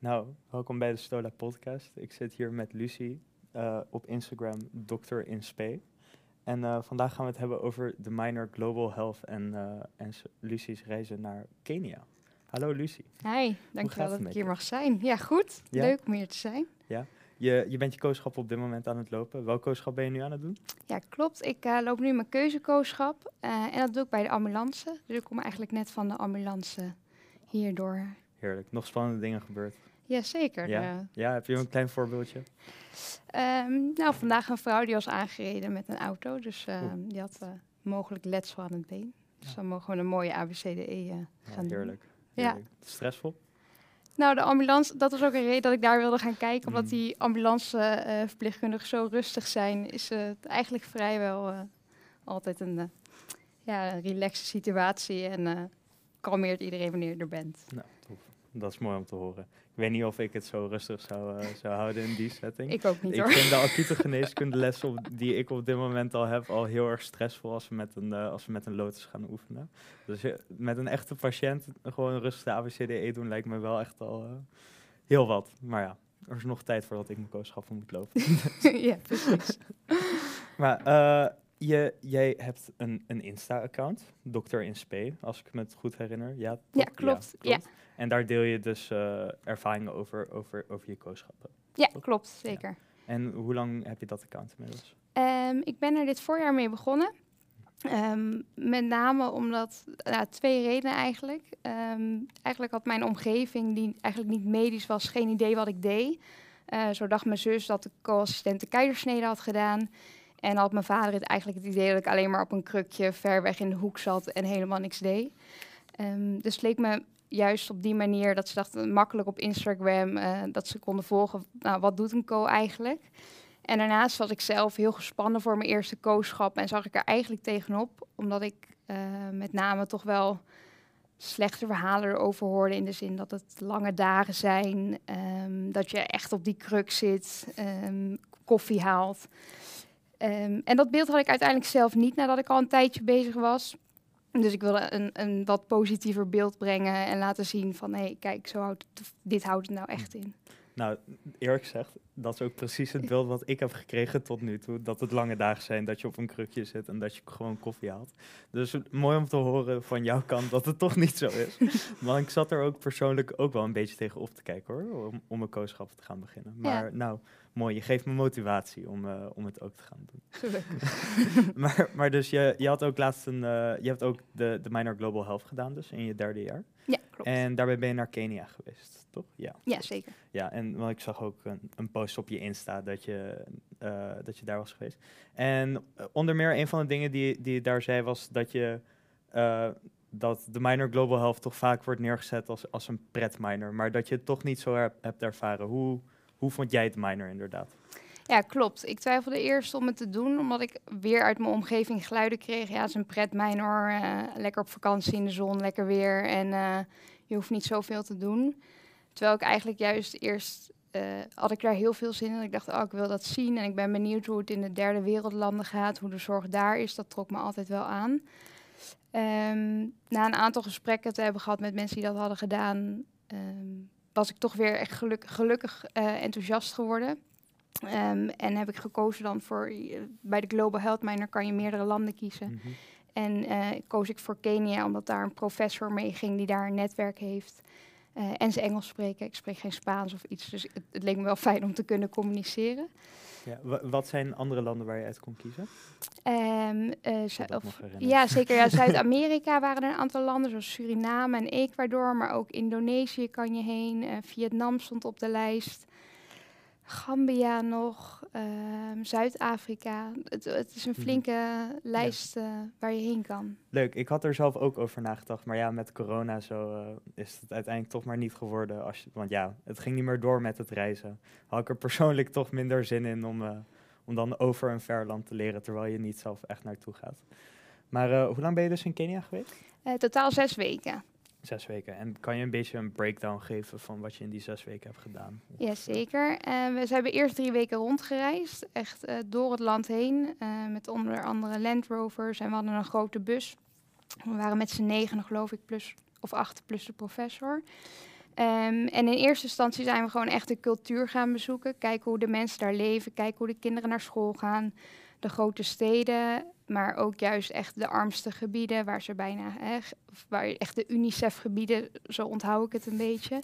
Nou, welkom bij de Stola podcast. Ik zit hier met Lucie uh, op Instagram, Dr. in Spe. En uh, vandaag gaan we het hebben over de minor Global Health en, uh, en Lucie's reizen naar Kenia. Hallo Lucie. Hi, dankjewel dat ik hier mag zijn. Ja, goed. Ja? Leuk om hier te zijn. Ja, je, je bent je kooschap op dit moment aan het lopen. Welk kooschap ben je nu aan het doen? Ja, klopt. Ik uh, loop nu mijn keuzekooschap. en dat doe ik bij de ambulance. Dus ik kom eigenlijk net van de ambulance hierdoor. Heerlijk. Nog spannende dingen gebeurd? Jazeker. Ja? Uh, ja, heb je een klein voorbeeldje? Um, nou, vandaag een vrouw die was aangereden met een auto. Dus uh, die had uh, mogelijk letsel aan het been. Dus dan mogen we een mooie ABCDE uh, gaan ja, heerlijk. doen. Heerlijk. Ja. Stressvol? Nou, de ambulance, dat was ook een reden dat ik daar wilde gaan kijken. Omdat mm. die ambulanceverpleegkundigen zo rustig zijn, is het eigenlijk vrijwel altijd een, ja, een relaxe situatie. En kalmeert iedereen wanneer je er bent. Nou, tof. Dat is mooi om te horen. Ik weet niet of ik het zo rustig zou, uh, zou houden in die setting. Ik ook niet ik hoor. Ik vind de acute geneeskundelessen die ik op dit moment al heb al heel erg stressvol als we met een, uh, als we met een lotus gaan oefenen. Dus uh, met een echte patiënt gewoon rustig de ABCDE doen lijkt me wel echt al heel wat. Maar ja, er is nog tijd voordat ik mijn kooschappen moet lopen. ja, precies. maar je, jij hebt een, een Insta-account, Dr. in Spe, als ik me het goed herinner. Ja, ja klopt. Ja, klopt. En daar deel je dus uh, ervaringen over, over, over je kooschappen. Ja, klopt, zeker. En hoe lang heb je dat account inmiddels? Um, ik ben er dit voorjaar mee begonnen. Um, met name omdat, nou, twee redenen eigenlijk. Um, eigenlijk had mijn omgeving, die eigenlijk niet medisch was, geen idee wat ik deed. Uh, zo dacht mijn zus dat de co-assistent de keizersnede had gedaan. En had mijn vader het eigenlijk het idee dat ik alleen maar op een krukje ver weg in de hoek zat en helemaal niks deed. Um, dus het leek me juist op die manier dat ze dachten makkelijk op Instagram uh, dat ze konden volgen. Nou, wat doet een co eigenlijk? En daarnaast was ik zelf heel gespannen voor mijn eerste co-schap en zag ik er eigenlijk tegenop, omdat ik uh, met name toch wel slechte verhalen erover hoorde in de zin dat het lange dagen zijn, um, dat je echt op die kruk zit, um, koffie haalt. Um, en dat beeld had ik uiteindelijk zelf niet nadat ik al een tijdje bezig was. Dus ik wilde een, een wat positiever beeld brengen en laten zien van hé, hey, kijk, zo houdt het, dit houdt het nou echt in. Nou, eerlijk gezegd, dat is ook precies het beeld wat ik heb gekregen tot nu toe. Dat het lange dagen zijn, dat je op een krukje zit en dat je gewoon koffie haalt. Dus mooi om te horen van jouw kant dat het toch niet zo is. Want ik zat er ook persoonlijk ook wel een beetje tegen op te kijken hoor, om, om een kooschap te gaan beginnen. Maar ja. nou, mooi, je geeft me motivatie om, uh, om het ook te gaan doen. Maar, maar dus je, je had ook laatst een, uh, je hebt ook de, de Minor Global Health gedaan dus in je derde jaar. Ja, klopt. En daarbij ben je naar Kenia geweest, toch? Ja, ja zeker. Ja, en want ik zag ook een, een post op je Insta dat je, uh, dat je daar was geweest. En onder meer een van de dingen die, die je daar zei was dat je dat de minor global health toch vaak wordt neergezet als, als een pret minor, maar dat je het toch niet zo hebt ervaren. Hoe, hoe vond jij het minor inderdaad? Ja, klopt. Ik twijfelde eerst om het te doen, omdat ik weer uit mijn omgeving geluiden kreeg. Ja, het is een pret minor, uh, lekker op vakantie in de zon, lekker weer en uh, je hoeft niet zoveel te doen. Terwijl ik eigenlijk juist eerst uh, had ik daar heel veel zin in. Ik dacht, oh, ik wil dat zien en ik ben benieuwd hoe het in de derde wereldlanden gaat, hoe de zorg daar is. Dat trok me altijd wel aan. Um, na een aantal gesprekken te hebben gehad met mensen die dat hadden gedaan, um, was ik toch weer echt geluk, gelukkig uh, enthousiast geworden. Um, en heb ik gekozen dan voor, uh, bij de Global Health Miner kan je meerdere landen kiezen. Mm -hmm. En uh, koos ik voor Kenia, omdat daar een professor mee ging die daar een netwerk heeft. En ze Engels spreken. Ik spreek geen Spaans of iets, dus het, het leek me wel fijn om te kunnen communiceren. Ja, wat zijn andere landen waar je uit kon kiezen? Um, uh, of, ja, zeker. Ja, Zuid-Amerika waren er een aantal landen, zoals Suriname en Ecuador, maar ook Indonesië kan je heen. Uh, Vietnam stond op de lijst. Gambia nog, um, Zuid-Afrika. Het, het, is een flinke hmm. lijst uh, waar je heen kan. Leuk, ik had er zelf ook over nagedacht. Maar ja, met corona zo uh, is het uiteindelijk toch maar niet geworden. Als je, want ja, het ging niet meer door met het reizen. Had ik er persoonlijk toch minder zin in om, uh, om dan over een ver land te leren, terwijl je niet zelf echt naartoe gaat. Maar hoe lang ben je dus in Kenia geweest? totaal zes weken. Zes weken. En kan je een beetje een breakdown geven van wat je in die zes weken hebt gedaan? Jazeker. Uh, we hebben eerst drie weken rondgereisd. Echt uh, door het land heen. Uh, met onder andere Land Rovers. En we hadden een grote bus. We waren met z'n negen, geloof ik, plus, of acht plus de professor. Ehm, en in eerste instantie zijn we gewoon echt de cultuur gaan bezoeken. Kijken hoe de mensen daar leven. Kijken hoe de kinderen naar school gaan. De grote steden. Maar ook juist echt de armste gebieden. Waar ze bijna. Hè, waar echt de UNICEF-gebieden. Zo onthoud ik het een beetje.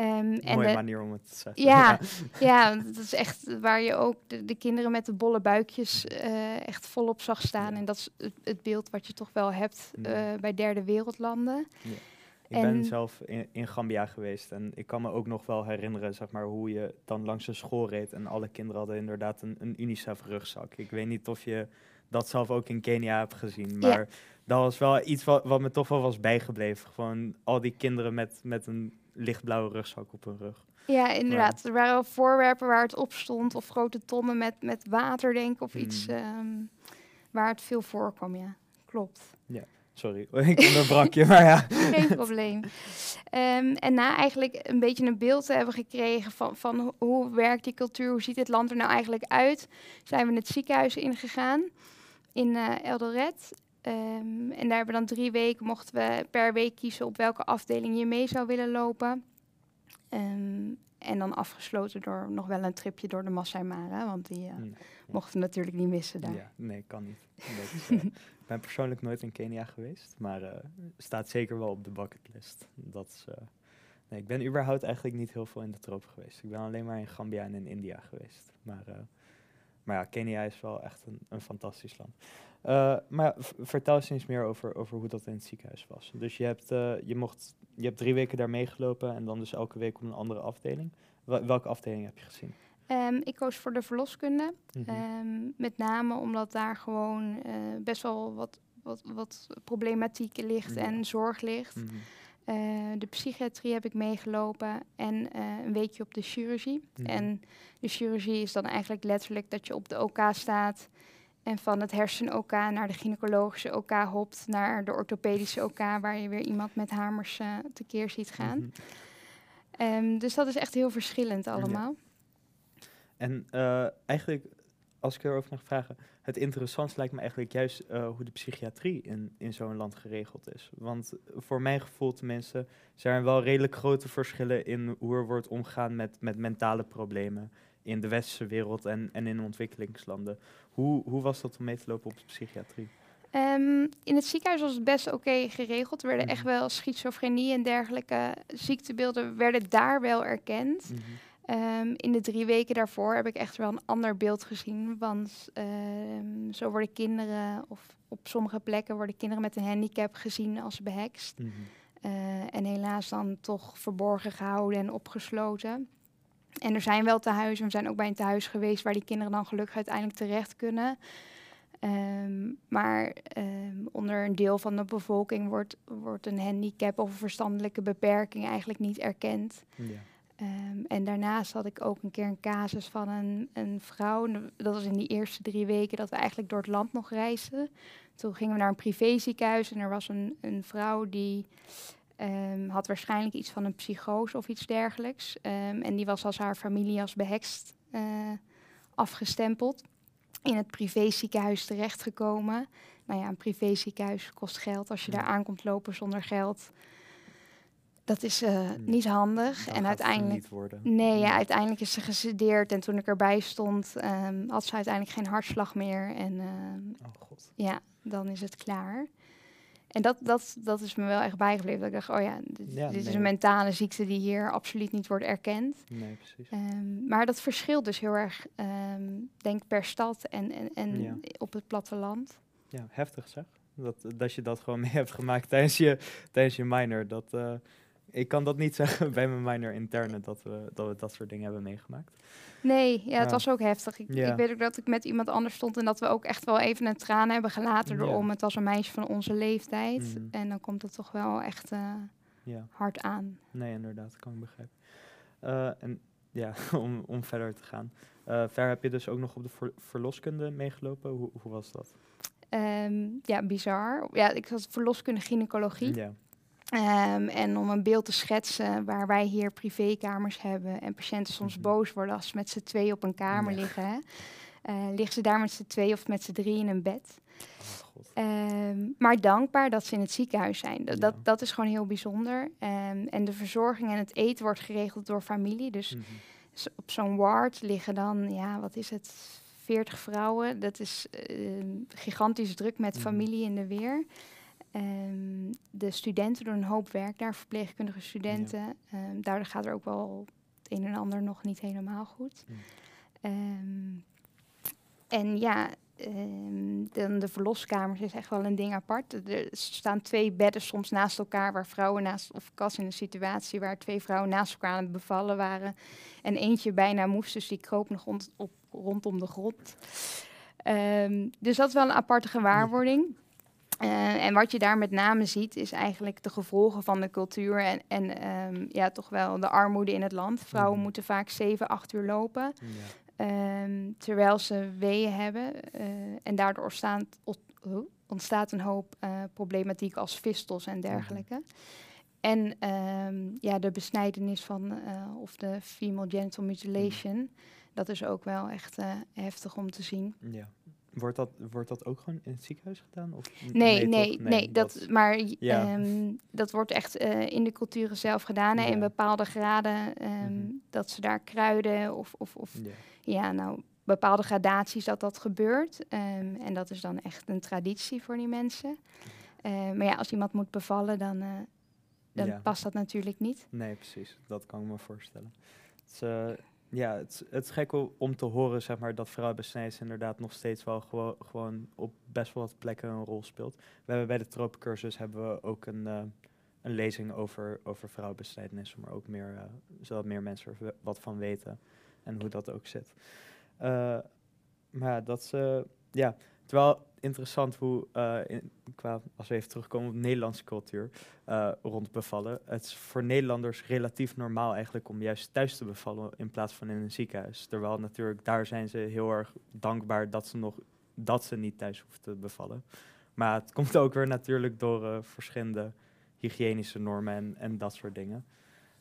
Um, en Mooie manier om het te zeggen. Ja, ja, dat is echt waar je ook de, de kinderen met de bolle buikjes uh, echt volop zag staan. En dat is het, het, beeld wat je toch wel hebt uh, bij derde wereldlanden. Ja. Ik ben zelf in, in, Gambia geweest en ik kan me ook nog wel herinneren zeg maar, hoe je dan langs een school reed en alle kinderen hadden inderdaad een, een UNICEF-rugzak. Ik weet niet of je dat zelf ook in Kenia hebt gezien, maar dat was wel iets wat, wat me toch wel was bijgebleven. Gewoon al die kinderen met, met een lichtblauwe rugzak op hun rug. Ja, inderdaad. Er waren voorwerpen waar het op stond, of grote tonnen met, met water, denk ik, of iets hmm. ehm, waar het veel voorkwam, ja. Klopt. Ja. Sorry, ik onderbrak je, maar ja. Geen probleem. Um, en na eigenlijk een beetje een beeld te hebben gekregen van, van hoe werkt die cultuur, hoe ziet het land er nou eigenlijk uit, zijn we het ziekenhuis ingegaan in uh, Eldoret. Um, en daar hebben we dan drie weken, mochten we per week kiezen op welke afdeling je mee zou willen lopen. Um, en dan afgesloten door nog wel een tripje door de Masai Mara, want die uh, mochten we natuurlijk niet missen daar. Ja, nee, kan niet. uh, ik ben persoonlijk nooit in Kenia geweest, maar uh, staat zeker wel op de bucketlist. Dat is, nee, ik ben überhaupt eigenlijk niet heel veel in de tropen geweest. Ik ben alleen maar in Gambia en in India geweest. Maar, maar ja, Kenia is wel echt een, een fantastisch land. Uh, maar vertel eens eens meer over, over hoe dat in het ziekenhuis was. Dus je hebt, uh, je, mocht, je hebt drie weken daar meegelopen en dan dus elke week op een andere afdeling. welke afdeling heb je gezien? Um, ik koos voor de verloskunde. Mm -hmm. um, met name omdat daar gewoon uh, best wel wat, wat, wat problematiek ligt ja. en zorg ligt. Mm -hmm. De psychiatrie heb ik meegelopen en een weekje op de chirurgie. Mm -hmm. En de chirurgie is dan eigenlijk letterlijk dat je op de OK staat en van het hersen-OK naar de gynaecologische OK hopt, naar de orthopedische OK, waar je weer iemand met hamers uh, tekeer ziet gaan. Mm -hmm. um, dus dat is echt heel verschillend allemaal. Ja. En uh, eigenlijk, als ik erover mag vragen, het interessantste lijkt me eigenlijk juist uh, hoe de psychiatrie in, in zo'n land geregeld is. Want voor mijn gevoel tenminste zijn er wel redelijk grote verschillen in hoe er wordt omgegaan met, met mentale problemen in de westerse wereld en, en in ontwikkelingslanden. Hoe, hoe was dat om mee te lopen op de psychiatrie? Um, in het ziekenhuis was het best oké okay geregeld. Er werden echt mhm. wel schizofrenie en dergelijke ziektebeelden werden daar wel erkend. Mm -hmm. Um, in de drie weken daarvoor heb ik echt wel een ander beeld gezien. Want um, zo worden kinderen, of op sommige plekken worden kinderen met een handicap gezien als behekst. Mm -hmm. uh, en helaas dan toch verborgen gehouden en opgesloten. En er zijn wel tehuizen, we zijn ook bij een tehuis geweest waar die kinderen dan gelukkig uiteindelijk terecht kunnen. Um, maar um, onder een deel van de bevolking wordt, wordt een handicap of een verstandelijke beperking eigenlijk niet erkend. Ja. Um, en daarnaast had ik ook een keer een casus van een, een vrouw. Dat was in die eerste drie weken dat we eigenlijk door het land nog reisden. Toen gingen we naar een privéziekenhuis en er was een, een vrouw die Um, had waarschijnlijk iets van een psychose of iets dergelijks. Um, en die was als haar familie als behekst uh, afgestempeld. In het privéziekenhuis terechtgekomen. Nou ja, een privéziekenhuis kost geld. Als je daar aankomt lopen zonder geld, dat is uh, niet handig. En uiteindelijk. Niet worden. Nee, ja, uiteindelijk is ze gesedeerd. En toen ik erbij stond, um, had ze uiteindelijk geen hartslag meer. En oh, God. ja, dan is het klaar. En dat, dat, dat is me wel echt bijgebleven. Dat ik dacht, oh ja, dit, ja, dit nee. is een mentale ziekte die hier absoluut niet wordt erkend. Nee, precies. Um, maar dat verschilt dus heel erg, um, denk per stad en, en, en ja. op het platteland. Ja, heftig zeg. Dat, dat je dat gewoon mee hebt gemaakt tijdens je, tijdens je minor. Dat, uh, ik kan dat niet zeggen bij mijn minor interne, dat we, dat we dat soort dingen hebben meegemaakt. Nee, ja, het was ook heftig. Ik, ik, weet ook dat ik met iemand anders stond en dat we ook echt wel even een traan hebben gelaten erom. Ja. Het was een meisje van onze leeftijd. Mm. En dan komt het toch wel echt uh, hard aan. Nee, inderdaad, kan ik begrijpen. Uh, en ja, om, om verder te gaan. Ver heb je dus ook nog op de ver verloskunde meegelopen. Hoe, hoe was dat? Um, ja, bizar. Ja, ik was verloskunde gynaecologie. Um, en om een beeld te schetsen waar wij hier privékamers hebben en patiënten soms -hmm. boos worden als ze met z'n twee op een kamer ja. liggen. Uh, liggen ze daar met z'n twee of met z'n drie in een bed. god. Ehm, maar dankbaar dat ze in het ziekenhuis zijn. Dat, Ja. dat, dat is gewoon heel bijzonder. Ehm, en de verzorging en het eten wordt geregeld door familie. Dus Mhm. op zo'n ward liggen dan, ja, wat is het, 40 vrouwen. Dat is ehm, gigantisch druk met Mhm. familie in de weer. Ehm, de studenten doen een hoop werk daar, verpleegkundige studenten. Ehm, daardoor gaat er ook wel het een en ander nog niet helemaal goed. Ehm, en ja, dan de verloskamers is echt wel een ding apart. Er staan twee bedden soms naast elkaar, waar vrouwen naast, of kas in een situatie waar twee vrouwen naast elkaar aan het bevallen waren. En eentje bijna moest, dus die kroop nog rond, op, rondom de grond. Ehm, dus dat is wel een aparte gewaarwording. Eh, en wat je daar met name ziet, is eigenlijk de gevolgen van de cultuur en, en ehm, ja, toch wel de armoede in het land. Vrouwen Mhm. moeten vaak 7, 8 uur lopen. Ja. Ehm, terwijl ze weeën hebben. eh, en daardoor ontstaat, ont- oh, ontstaat een hoop eh, problematiek als fistels en dergelijke. En ehm, ja, de besnijdenis van, of de female genital mutilation, dat is ook wel echt heftig om te zien. Ja. Wordt dat, wordt dat ook gewoon in het ziekenhuis gedaan? Of? Nee, nee, nee, dat, maar Ja. ehm, dat wordt echt eh, in de culturen zelf gedaan. hè, in Ja. bepaalde graden, ehm, Mhm. dat ze daar kruiden of, of, of Ja. ja, nou, bepaalde gradaties dat dat gebeurt. Ehm, en dat is dan echt een traditie voor die mensen. Eh, maar ja, als iemand moet bevallen, dan, eh, dan Ja. past dat natuurlijk niet. Nee, precies. Dat kan ik me voorstellen. Het is, eh, ja, het, het is gek om te horen zeg maar, dat vrouwenbesnijdenis inderdaad nog steeds wel gewo- gewoon op best wel wat plekken een rol speelt. We hebben bij de tropencursus hebben we ook een, eh, een lezing over, over vrouwenbesnijdenis, om er ook meer, eh, zodat meer mensen er wat van weten en hoe dat ook zit. Eh, maar dat eh, ja, het is wel interessant hoe, eh, in, qua, als we even terugkomen op Nederlandse cultuur, eh, rond bevallen. Het is voor Nederlanders relatief normaal eigenlijk om juist thuis te bevallen in plaats van in een ziekenhuis. Terwijl natuurlijk daar zijn ze heel erg dankbaar dat ze nog dat ze niet thuis hoeven te bevallen. Maar het komt ook weer natuurlijk door eh, verschillende hygiënische normen en, en dat soort dingen.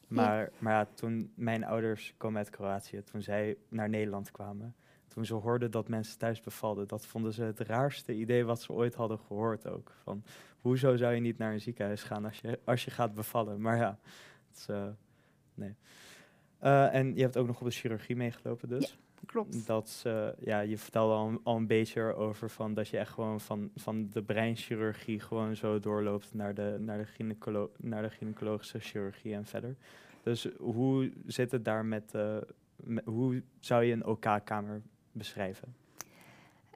Maar, maar ja, toen mijn ouders komen uit Kroatië, toen zij naar Nederland kwamen, toen ze hoorden dat mensen thuis bevalden, dat vonden ze het raarste idee wat ze ooit hadden gehoord ook. Van, hoezo zou je niet naar een ziekenhuis gaan als je, als je gaat bevallen? Maar ja, het is, eh, nee. Eh, en je hebt ook nog op de chirurgie meegelopen dus. Klopt. Dat ja, je vertelde al, een- al een beetje erover van dat je echt gewoon van, van de breinchirurgie gewoon zo doorloopt naar de, naar, de gynaecolo naar de gynaecologische chirurgie en verder. Dus hoe zit het daar met, eh, met- hoe zou je een OK-kamer beschrijven?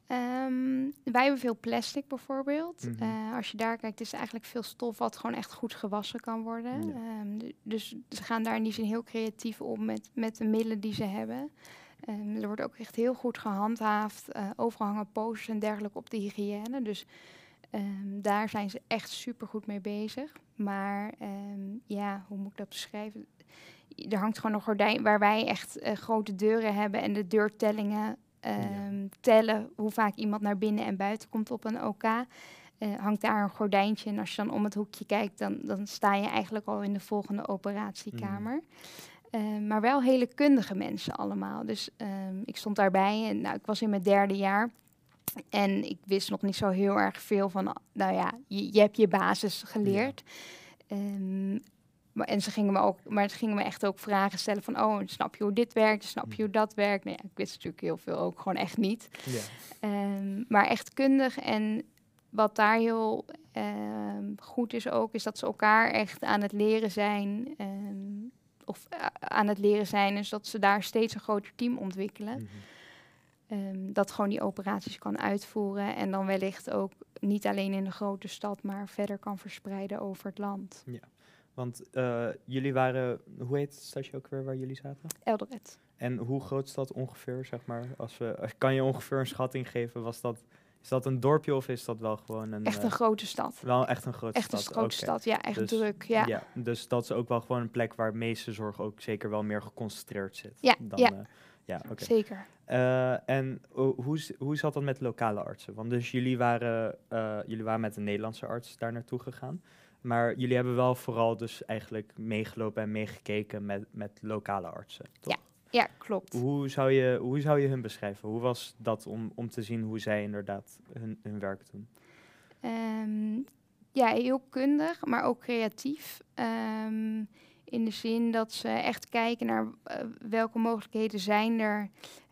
Ehm, wij hebben veel plastic bijvoorbeeld. Mhm. Eh, als je daar kijkt, is er eigenlijk veel stof wat gewoon echt goed gewassen kan worden. Ja. Ehm, dus ze gaan daar in die zin heel creatief om met, met de middelen die ze hebben. Ehm, er wordt ook echt heel goed gehandhaafd. eh overal hangen posters en dergelijke op de hygiëne. Dus daar zijn ze echt super goed mee bezig. Maar ja, hoe moet ik dat beschrijven? Er hangt gewoon een gordijn waar wij echt eh, grote deuren hebben en de deurtellingen ehm, tellen hoe vaak iemand naar binnen en buiten komt op een OK. Eh, hangt daar een gordijntje en als je dan om het hoekje kijkt, dan, dan sta je eigenlijk al in de volgende operatiekamer. Eh, maar wel hele kundige mensen allemaal. Dus ehm, ik stond daarbij en nou, ik was in mijn derde jaar. En ik wist nog niet zo heel erg veel van, nou ja, je, je hebt je basis geleerd. Ehm, maar, en ze gingen me ook, maar ze gingen me echt ook vragen stellen van, oh, snap je hoe dit werkt? Snap je hoe dat werkt? Nou ja, ik wist natuurlijk heel veel ook gewoon echt niet. Ja. Ehm, maar echt kundig. En wat daar heel ehm, goed is ook, is dat ze elkaar echt aan het leren zijn. ehm, of eh, aan het leren zijn, is dat ze daar steeds een groter team ontwikkelen. Mhm. Dat gewoon die operaties kan uitvoeren. En dan wellicht ook niet alleen in de grote stad, maar verder kan verspreiden over het land. Want eh, jullie waren, hoe heet het stadje ook weer waar jullie zaten? Eldoret. En hoe groot is dat ongeveer, zeg maar? Als we, als- kan je ongeveer een schatting geven? Was dat, is dat een dorpje of is dat wel gewoon een... Echt eh, een grote stad. wel echt een grote Echt een stad? grote stad, ja, echt Dus- druk. Ja. Ja, dus dat is ook wel gewoon een plek waar meeste zorg ook zeker wel meer geconcentreerd zit. Ja, dan, ja. eh, ja oké. Zeker. Eh, en ho- hoe, hoe zat dat met lokale artsen? Want dus jullie waren, eh, jullie waren met een Nederlandse arts daar naartoe gegaan. Maar jullie hebben wel vooral dus eigenlijk meegelopen en meegekeken met, met lokale artsen, toch? Ja, klopt. Hoe zou, je, hoe zou je hun beschrijven? Hoe was dat om, om te zien hoe zij inderdaad hun, hun werk doen? Ehm, ja, heel kundig, maar ook creatief. Ehm, in de zin dat ze echt kijken naar eh, welke mogelijkheden zijn er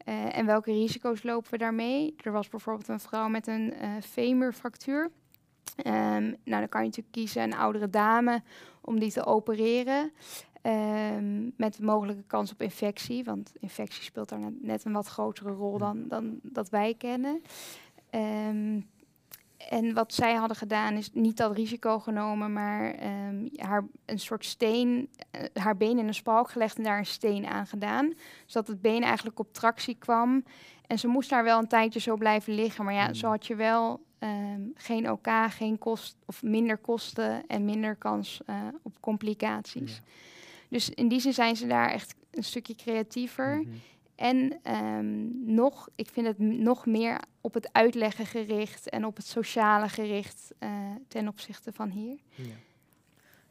uh, en welke risico's lopen we daarmee. Er was bijvoorbeeld een vrouw met een uh, femurfractuur. Um, nou, dan kan je natuurlijk kiezen een oudere dame om die te opereren. Um, met mogelijke kans op infectie, want infectie speelt daar net een wat grotere rol dan, dan dat wij kennen. Um, en wat zij hadden gedaan is niet dat risico genomen, maar um, haar een soort steen, uh, haar been in een spalk gelegd en daar een steen aan gedaan. Zodat het been eigenlijk op tractie kwam. En ze moest daar wel een tijdje zo blijven liggen. Maar ja, mm. zo had je wel um, geen OK, geen kost of minder kosten en minder kans uh, op complicaties. Ja. Dus in die zin zijn ze daar echt een stukje creatiever. Mm -hmm. En um, nog, ik vind het nog meer op het uitleggen gericht en op het sociale gericht uh, ten opzichte van hier. Ja.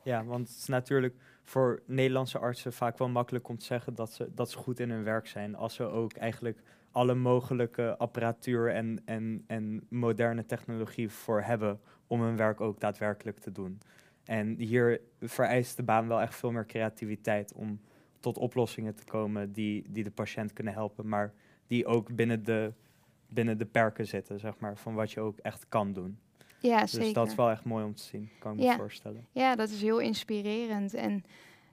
ja, want het is natuurlijk voor Nederlandse artsen vaak wel makkelijk om te zeggen dat ze, dat ze goed in hun werk zijn. Als ze ook eigenlijk alle mogelijke apparatuur en, en, en moderne technologie voor hebben om hun werk ook daadwerkelijk te doen. En hier vereist de baan wel echt veel meer creativiteit om tot oplossingen te komen die, die de patiënt kunnen helpen, maar die ook binnen de, binnen de perken zitten, zeg maar, van wat je ook echt kan doen. Ja, dus zeker. dat is wel echt mooi om te zien, kan ik me voorstellen. Ja, dat is heel inspirerend. En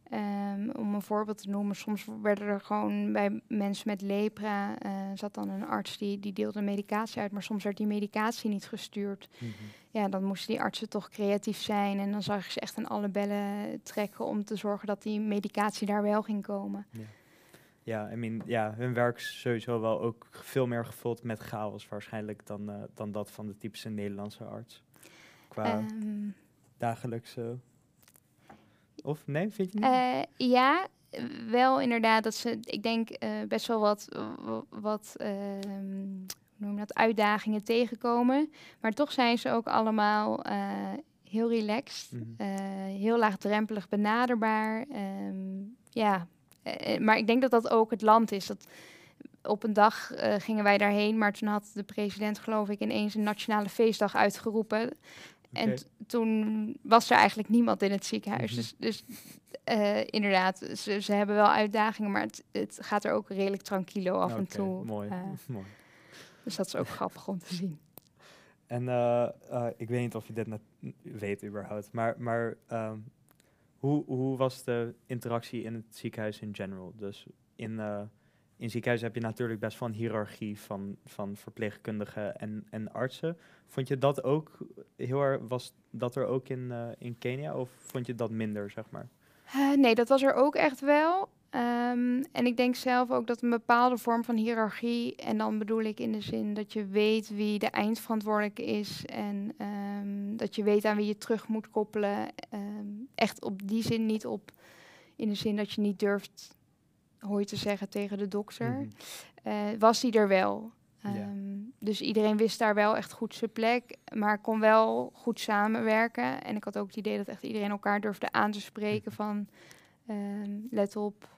ehm, om een voorbeeld te noemen, soms werden er gewoon bij mensen met lepra, eh, zat dan een arts die, die deelde medicatie uit, maar soms werd die medicatie niet gestuurd. Mhm. Ja, dan moesten die artsen toch creatief zijn en dan zag je ze echt aan alle bellen trekken om te zorgen dat die medicatie daar wel ging komen. Ja, I mean, ja, hun werk is sowieso wel ook veel meer gevuld met chaos waarschijnlijk dan, eh, dan dat van de typische Nederlandse arts. Qua Ehm, dagelijkse... Of nee, vind je niet? Eh, ja, wel inderdaad dat ze, ik denk, eh, best wel wat, wat hoe noem dat, uitdagingen tegenkomen. Maar toch zijn ze ook allemaal eh, heel relaxed, Mhm. heel laagdrempelig benaderbaar. ehm, ja, maar ik denk dat dat ook het land is. Dat op een dag gingen wij daarheen, maar toen had de president, geloof ik, ineens een nationale feestdag uitgeroepen. En toen was er eigenlijk niemand in het ziekenhuis. Mhm. Dus, dus eh, inderdaad, ze, ze hebben wel uitdagingen, maar het, het gaat er ook redelijk tranquilo af en toe. Mooi, eh, mooi. dus dat is ook grappig om te zien. En eh, ik weet niet of je dit net weet überhaupt, maar, maar ehm, hoe, hoe was de interactie in het ziekenhuis in general? Dus in, in ziekenhuizen heb je natuurlijk best een hiërarchie van, van verpleegkundigen en, en artsen. Vond je dat ook heel erg, was dat er ook in, eh, in Kenia of vond je dat minder, zeg maar? Eh, nee, dat was er ook echt wel. Ehm, en ik denk zelf ook dat een bepaalde vorm van hiërarchie, en dan bedoel ik in de zin dat je weet wie de eindverantwoordelijke is en ehm, dat je weet aan wie je terug moet koppelen. Ehm, echt op die zin niet op, in de zin dat je niet durft hooi te zeggen tegen de dokter. Mhm. eh, was die er wel. Ehm, Dus iedereen wist daar wel echt goed zijn plek, maar kon wel goed samenwerken. En ik had ook het idee dat echt iedereen elkaar durfde aan te spreken van... ehm, let op,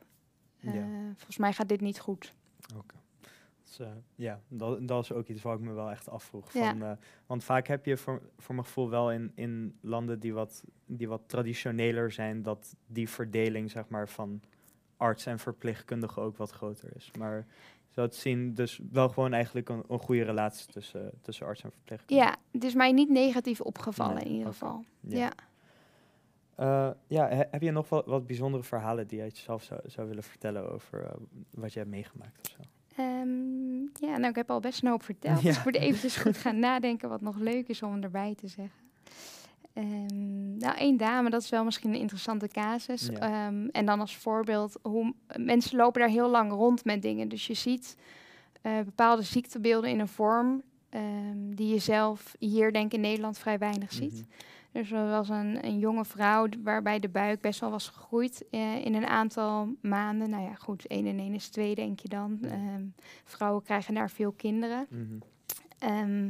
eh, volgens mij gaat dit niet goed. Dus, eh, ja, dat, dat is ook iets wat ik me wel echt afvroeg. Ja. Van, want vaak heb je voor, voor mijn gevoel wel in, in landen die wat, die wat traditioneler zijn, dat die verdeling zeg maar, van arts en verpleegkundige ook wat groter is. Maar zo te zien, dus wel gewoon eigenlijk een, een goede relatie tussen, tussen arts en verpleegkundige. Ja, is mij niet negatief opgevallen Nee, in ieder geval. Ja. Ja. Eh, ja, he- heb je nog wat, wat bijzondere verhalen die jij zelf zou, zou willen vertellen over eh, wat je hebt meegemaakt of zo? Ehm, ja, nou ik heb al best een hoop verteld. Ja. Dus ik moet eventjes goed gaan nadenken wat nog leuk is om erbij te zeggen. Ehm, nou, één dame, dat is wel misschien een interessante casus. Ja. Ehm, en dan als voorbeeld, hoe mensen lopen daar heel lang rond met dingen. Dus je ziet eh, bepaalde ziektebeelden in een vorm ehm, die je zelf hier denk ik in Nederland vrij weinig ziet. Mhm. Dus er was een, een jonge vrouw waarbij de buik best wel was gegroeid eh, in een aantal maanden. Nou ja, goed, één en één is twee, denk je dan. Vrouwen krijgen daar veel kinderen. Ehm,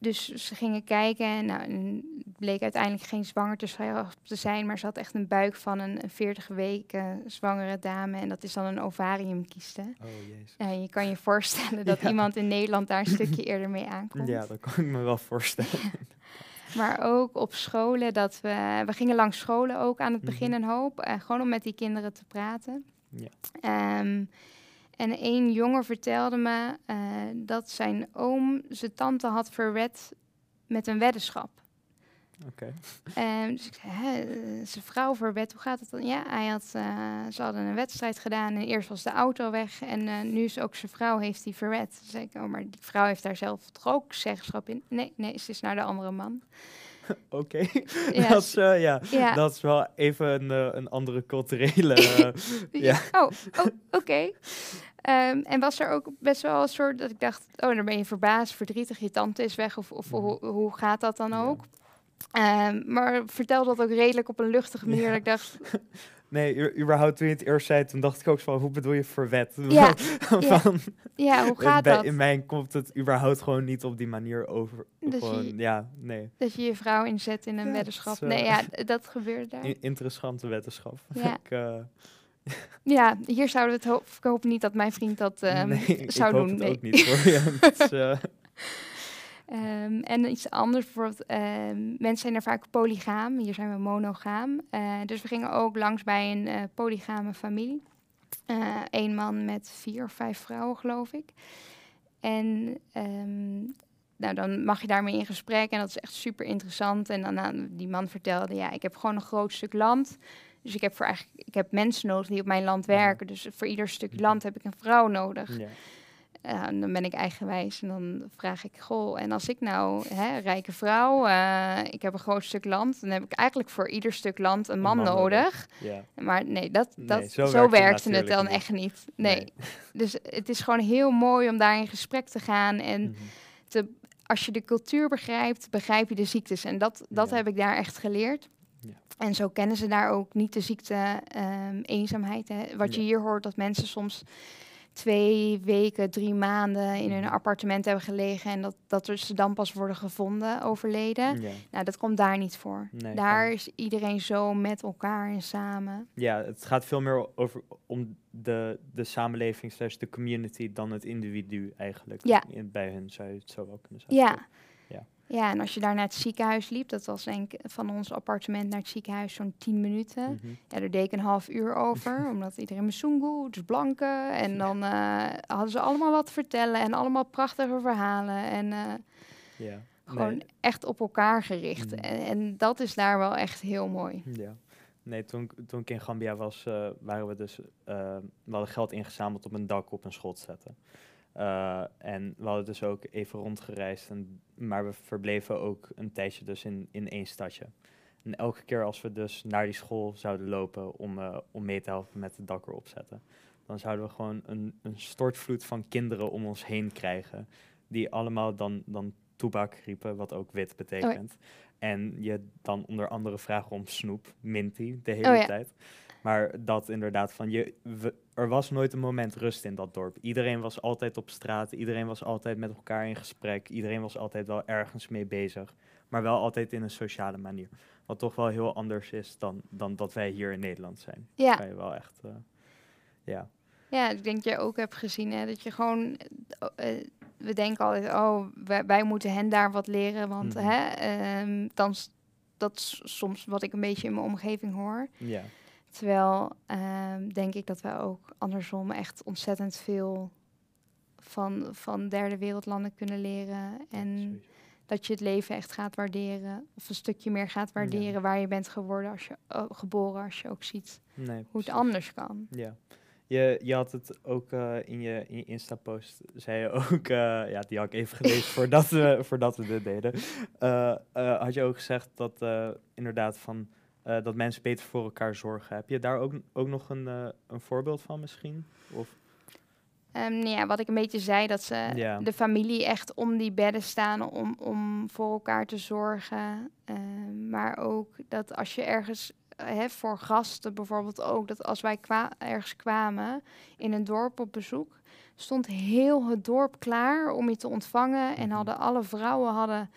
dus ze gingen kijken en nou, en bleek uiteindelijk geen zwanger te, zi- te zijn, maar ze had echt een buik van een, een 40 weken zwangere dame. En dat is dan een ovariumkieste. Oh, jezus. En je kan je voorstellen dat Ja. iemand in Nederland daar een stukje eerder mee aankomt. Ja, dat kan ik me wel voorstellen. Maar ook op scholen, dat we, we gingen langs scholen ook aan het Mhm. begin een hoop. eh, gewoon om met die kinderen te praten. Ja. Ehm, en één jongen vertelde me eh, dat zijn oom zijn tante had verwed met een weddenschap. Oké. En dus ik zei, hè, eh, zijn vrouw verwed, hoe gaat het dan? Ja, hij had, eh, ze hadden een wedstrijd gedaan en eerst was de auto weg en eh, nu is ook zijn vrouw heeft die verwed. Toen zei ik, oh, maar die vrouw heeft daar zelf toch ook zeggenschap in? Nee, nee, ze is naar de andere man. Oké. Ja, dat, is, ja. Ja. dat is wel even een, eh, een andere culturele... eh, ja. Oh, oh oké. Ehm, en was er ook best wel een soort dat ik dacht, oh, dan ben je verbaasd, verdrietig, je tante is weg of, of Mhm. hoe, hoe gaat dat dan Ja. ook? Ehm, maar vertel dat ook redelijk op een luchtige manier. Ja. Dat ik dacht, Nee, überhaupt toen je het eerst zei, toen dacht ik ook van, hoe bedoel je verwet? Ja, van, ja, hoe gaat bij- dat? In mij komt het überhaupt gewoon niet op die manier over. Gewoon, je- ja, nee. Dat je je vrouw inzet in een Ja, weddenschap. is, Nee, ja, dat gebeurde daar. Interessante wetenschap. Ja. ik, eh, Ja, hier zouden we het hopen. Ik hoop niet dat mijn vriend dat ehm, nee, ik zou hoop doen. het nee. ook niet voor je. Het eh, Ehm, en iets anders, bijvoorbeeld, ehm, mensen zijn er vaak polygaam. Hier zijn we monogaam. Eh, dus we gingen ook langs bij een eh, polygame familie. Eén man met vier of vijf vrouwen, geloof ik. En ehm, nou, dan mag je daarmee in gesprek en dat is echt super interessant. En dan aan die man vertelde, ja, ik heb gewoon een groot stuk land. Dus ik heb, voor eigenlijk, ik heb mensen nodig die op mijn land werken. Dus voor ieder stuk Mhm. land heb ik een vrouw nodig. ja. Ja, dan ben ik eigenwijs en dan vraag ik, goh, en als ik nou, hè, rijke vrouw, eh, ik heb een groot stuk land, dan heb ik eigenlijk voor ieder stuk land een man, man nodig. ja. Maar nee, dat, Nee, dat, zo werkte het dan niet. echt niet. Nee. Dus het is gewoon heel mooi om daar in gesprek te gaan. En Mhm. te, als je de cultuur begrijpt, begrijp je de ziektes. En dat, dat Ja. heb ik daar echt geleerd. Ja. En zo kennen ze daar ook niet de ziekte ehm, eenzaamheid. Hè. Wat je hier hoort, dat mensen soms twee weken, drie maanden in hun Mhm. appartement hebben gelegen en dat, dat er ze dan pas worden gevonden, overleden. Ja. Nou, dat komt daar niet voor. Nee, daar is iedereen zo met elkaar en samen. ja, het gaat veel meer over om de, de samenleving slash de community dan het individu eigenlijk. Ja. In, bij hun zou je het zo wel kunnen zeggen. Ja. Ja, en als je daar naar het ziekenhuis liep, dat was denk ik van ons appartement naar het ziekenhuis zo'n 10 minuten. Mhm. Ja, daar deed ik een half uur over, omdat iedereen Msungu, dus blanke. En dan eh, hadden ze allemaal wat te vertellen en allemaal prachtige verhalen. En eh, Ja. gewoon Nee, echt op elkaar gericht. Mhm. En, en dat is daar wel echt heel mooi. Ja. Nee, toen, ik- toen ik in Gambia was, eh, waren we dus, we hadden geld ingezameld om een dak op een school te zetten. Eh, en we hadden dus ook even rondgereisd, en, maar we verbleven ook een tijdje dus in, in één stadje. En elke keer als we dus naar die school zouden lopen om, eh, om mee te helpen met het dak erop zetten, dan zouden we gewoon een, een stortvloed van kinderen om ons heen krijgen. Die allemaal dan, dan toebak riepen, wat ook wit betekent. En je dan onder andere vragen om snoep, minty, de hele Oh ja. tijd. Maar dat inderdaad van je, we- er was nooit een moment rust in dat dorp. Iedereen was altijd op straat, iedereen was altijd met elkaar in gesprek, iedereen was altijd wel ergens mee bezig. Maar wel altijd in een sociale manier. Wat toch wel heel anders is dan, dan dat wij hier in Nederland zijn. Ja, Kan je wel echt, eh, ja. ja, ik denk dat je ook hebt gezien hè, dat je gewoon. eh, eh, we denken altijd, oh, wij, wij moeten hen daar wat leren. Want Mhm. hè, ehm, dan, dat is soms wat ik een beetje in mijn omgeving hoor. Ja, Terwijl ehm, denk ik dat wij ook andersom echt ontzettend veel van, van derde wereldlanden kunnen leren. En dat je het leven echt gaat waarderen. Of een stukje meer gaat waarderen waar je bent geworden als je, oh, geboren. Als je ook ziet nee, hoe het anders kan. Ja. Je, je had het ook eh, in je, in je Insta-post, zei je ook, eh, ja, die had ik even gelezen voordat, we, voordat we dit deden. Eh, had je ook gezegd dat inderdaad van, eh, dat mensen beter voor elkaar zorgen. Heb je daar ook, ook nog een, eh, een voorbeeld van misschien? Of, Ehm, nou ja, wat ik een beetje zei, dat ze Ja. de familie echt om die bedden staan om, om voor elkaar te zorgen. Ehm, maar ook dat als je ergens, eh, hè, voor gasten bijvoorbeeld ook, dat als wij kwa- ergens kwamen in een dorp op bezoek, stond heel het dorp klaar om je te ontvangen. En Mhm. hadden alle vrouwen hadden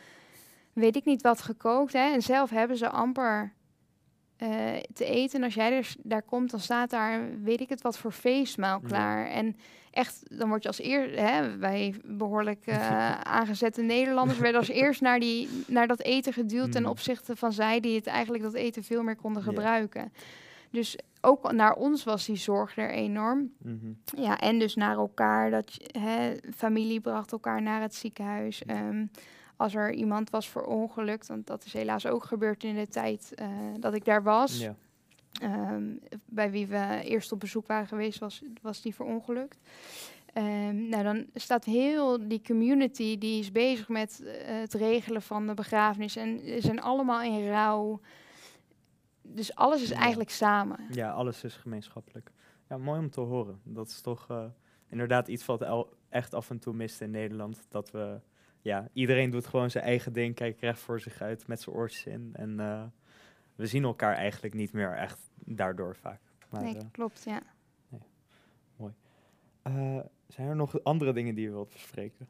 weet ik niet wat gekookt. Hè? En zelf hebben ze amper eh, te eten. En als jij er, daar komt, dan staat daar, weet ik het, wat voor feestmaal Ja. klaar. En echt, dan word je als eer, hè, wij behoorlijk eh, aangezette Nederlanders werden als eerst naar, die, naar dat eten geduwd ten Mm. opzichte van zij die het eigenlijk dat eten veel meer konden Ja. gebruiken. Dus ook naar ons was die zorg er enorm. Mhm. Ja, en dus naar elkaar. Dat hè, familie bracht elkaar naar het ziekenhuis. Ehm, als er iemand was verongelukt, want dat is helaas ook gebeurd in de tijd eh, dat ik daar was. Ja. Ehm, bij wie we eerst op bezoek waren geweest, was, was die verongelukt. Ehm, nou, dan staat heel die community die is bezig met eh, het regelen van de begrafenis. En ze zijn allemaal in rouw. Dus alles is Ja. eigenlijk samen. ja, alles is gemeenschappelijk. Ja, mooi om te horen. Dat is toch eh, inderdaad iets wat echt af en toe mist in Nederland. Dat we, ja, iedereen doet gewoon zijn eigen ding, kijkt recht voor zich uit met zijn oortjes in. En eh, we zien elkaar eigenlijk niet meer echt daardoor vaak. Maar, nee, eh, klopt, ja. eh, zijn er nog andere dingen die je wilt bespreken?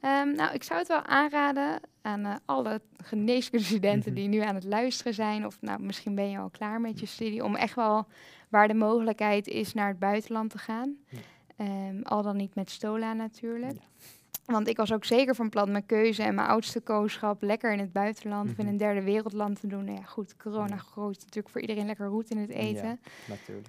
Ehm, nou, ik zou het wel aanraden aan alle geneeskundestudenten Mhm. die nu aan het luisteren zijn. Of nou, misschien ben je al klaar met je studie. Om echt wel, waar de mogelijkheid is, naar het buitenland te gaan. Ja. Ehm, al dan niet met Stola natuurlijk. Ja. Want ik was ook zeker van plan mijn keuze en mijn oudste kooschap lekker in het buitenland. of in Mhm. een derde wereldland te doen. Nou ja, goed, corona Ja. gooit natuurlijk voor iedereen lekker roet in het eten. Ja, natuurlijk.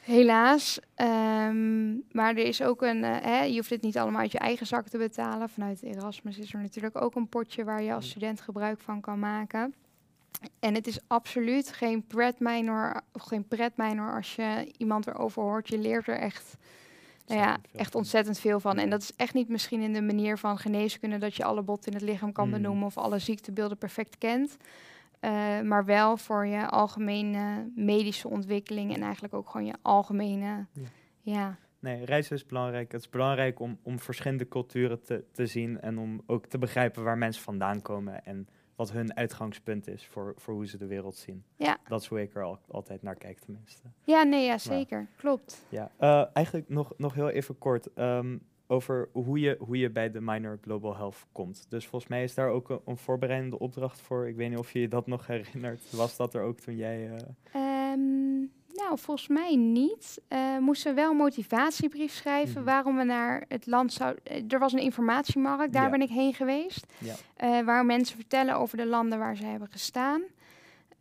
Helaas. Ehm, maar er is ook een. eh, hè, je hoeft het niet allemaal uit je eigen zak te betalen. Vanuit Erasmus is er natuurlijk ook een potje waar je als student gebruik van kan maken. En het is absoluut geen pret minor, of geen pret minor als je iemand erover hoort. Je leert er echt, nou ja, echt ontzettend veel van. En dat is echt niet misschien in de manier van geneeskunde dat je alle botten in het lichaam kan Mm. benoemen of alle ziektebeelden perfect kent. Eh, maar wel voor je algemene medische ontwikkeling en eigenlijk ook gewoon je algemene. Ja. Ja, Nee, reizen is belangrijk. Het is belangrijk om, om verschillende culturen te, te zien en om ook te begrijpen waar mensen vandaan komen en wat hun uitgangspunt is voor, voor hoe ze de wereld zien. Ja. Dat is hoe ik er al, altijd naar kijk, tenminste. ja nee, ja, zeker. Klopt. Ja, eh, eigenlijk nog, nog heel even kort ehm, over hoe je, hoe je bij de Minor Global Health komt. Dus volgens mij is daar ook een, een voorbereidende opdracht voor. Ik weet niet of je je dat nog herinnert. Was dat er ook toen jij... eh, Ehm, nou, volgens mij niet. Eh moesten we wel een motivatiebrief schrijven Mhm. waarom we naar het land zouden. eh, er was een informatiemarkt, daar Ja. ben ik heen geweest. Ja. eh, waar mensen vertellen over de landen waar ze hebben gestaan.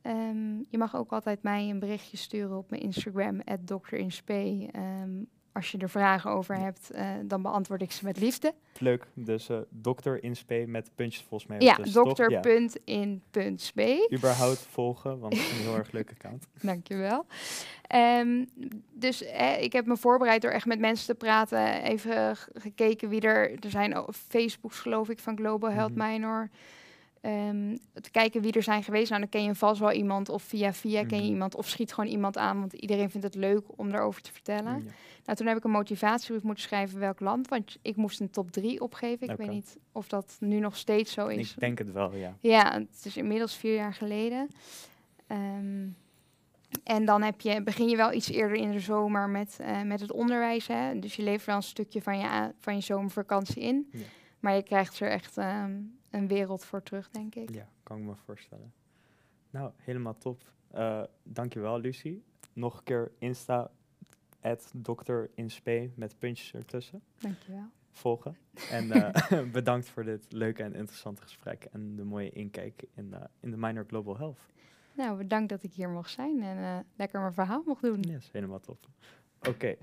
Ehm, je mag ook altijd mij een berichtje sturen op mijn Instagram, @dokterinspe. Ehm als je er vragen over hebt, eh, dan beantwoord ik ze met liefde. leuk, dus eh dokter in spe met puntjes volgens mij. Ja, ertussen, toch? Ja. dokter.in.spe. überhaupt volgen, want het is een heel erg leuk account. Dankjewel. Ehm dus eh, ik heb me voorbereid door echt met mensen te praten. Even gekeken wie er... Er zijn ook Facebooks geloof ik van Global Health Mhm. Minor. Ehm, te kijken wie er zijn geweest. Nou, dan ken je vast wel iemand. Of via via ken je Mhm. iemand. Of schiet gewoon iemand aan. Want iedereen vindt het leuk om daarover te vertellen. Ja. Nou, toen heb ik een motivatiebrief moeten schrijven welk land. Want ik moest een top 3 opgeven. Ik weet niet of dat nu nog steeds zo is. Ik denk het wel, ja. Ja, het is inmiddels vier jaar geleden. Ehm, en dan heb je, begin je wel iets eerder in de zomer met, eh, met het onderwijs. Hè? Dus je levert wel een stukje van je, van je zomervakantie in. Ja. Maar je krijgt er echt ehm, een wereld voor terug, denk ik. Ja, kan ik me voorstellen. Nou, helemaal top. Eh dankjewel, Lucie. Nog een keer Insta, at dokter in spe met puntjes ertussen. Dankjewel. Volgen. En eh, bedankt voor dit leuke en interessante gesprek en de mooie inkijk in, eh, in de Minor Global Health. Nou, bedankt dat ik hier mocht zijn en lekker mijn verhaal mocht doen. Yes, helemaal top. Oké,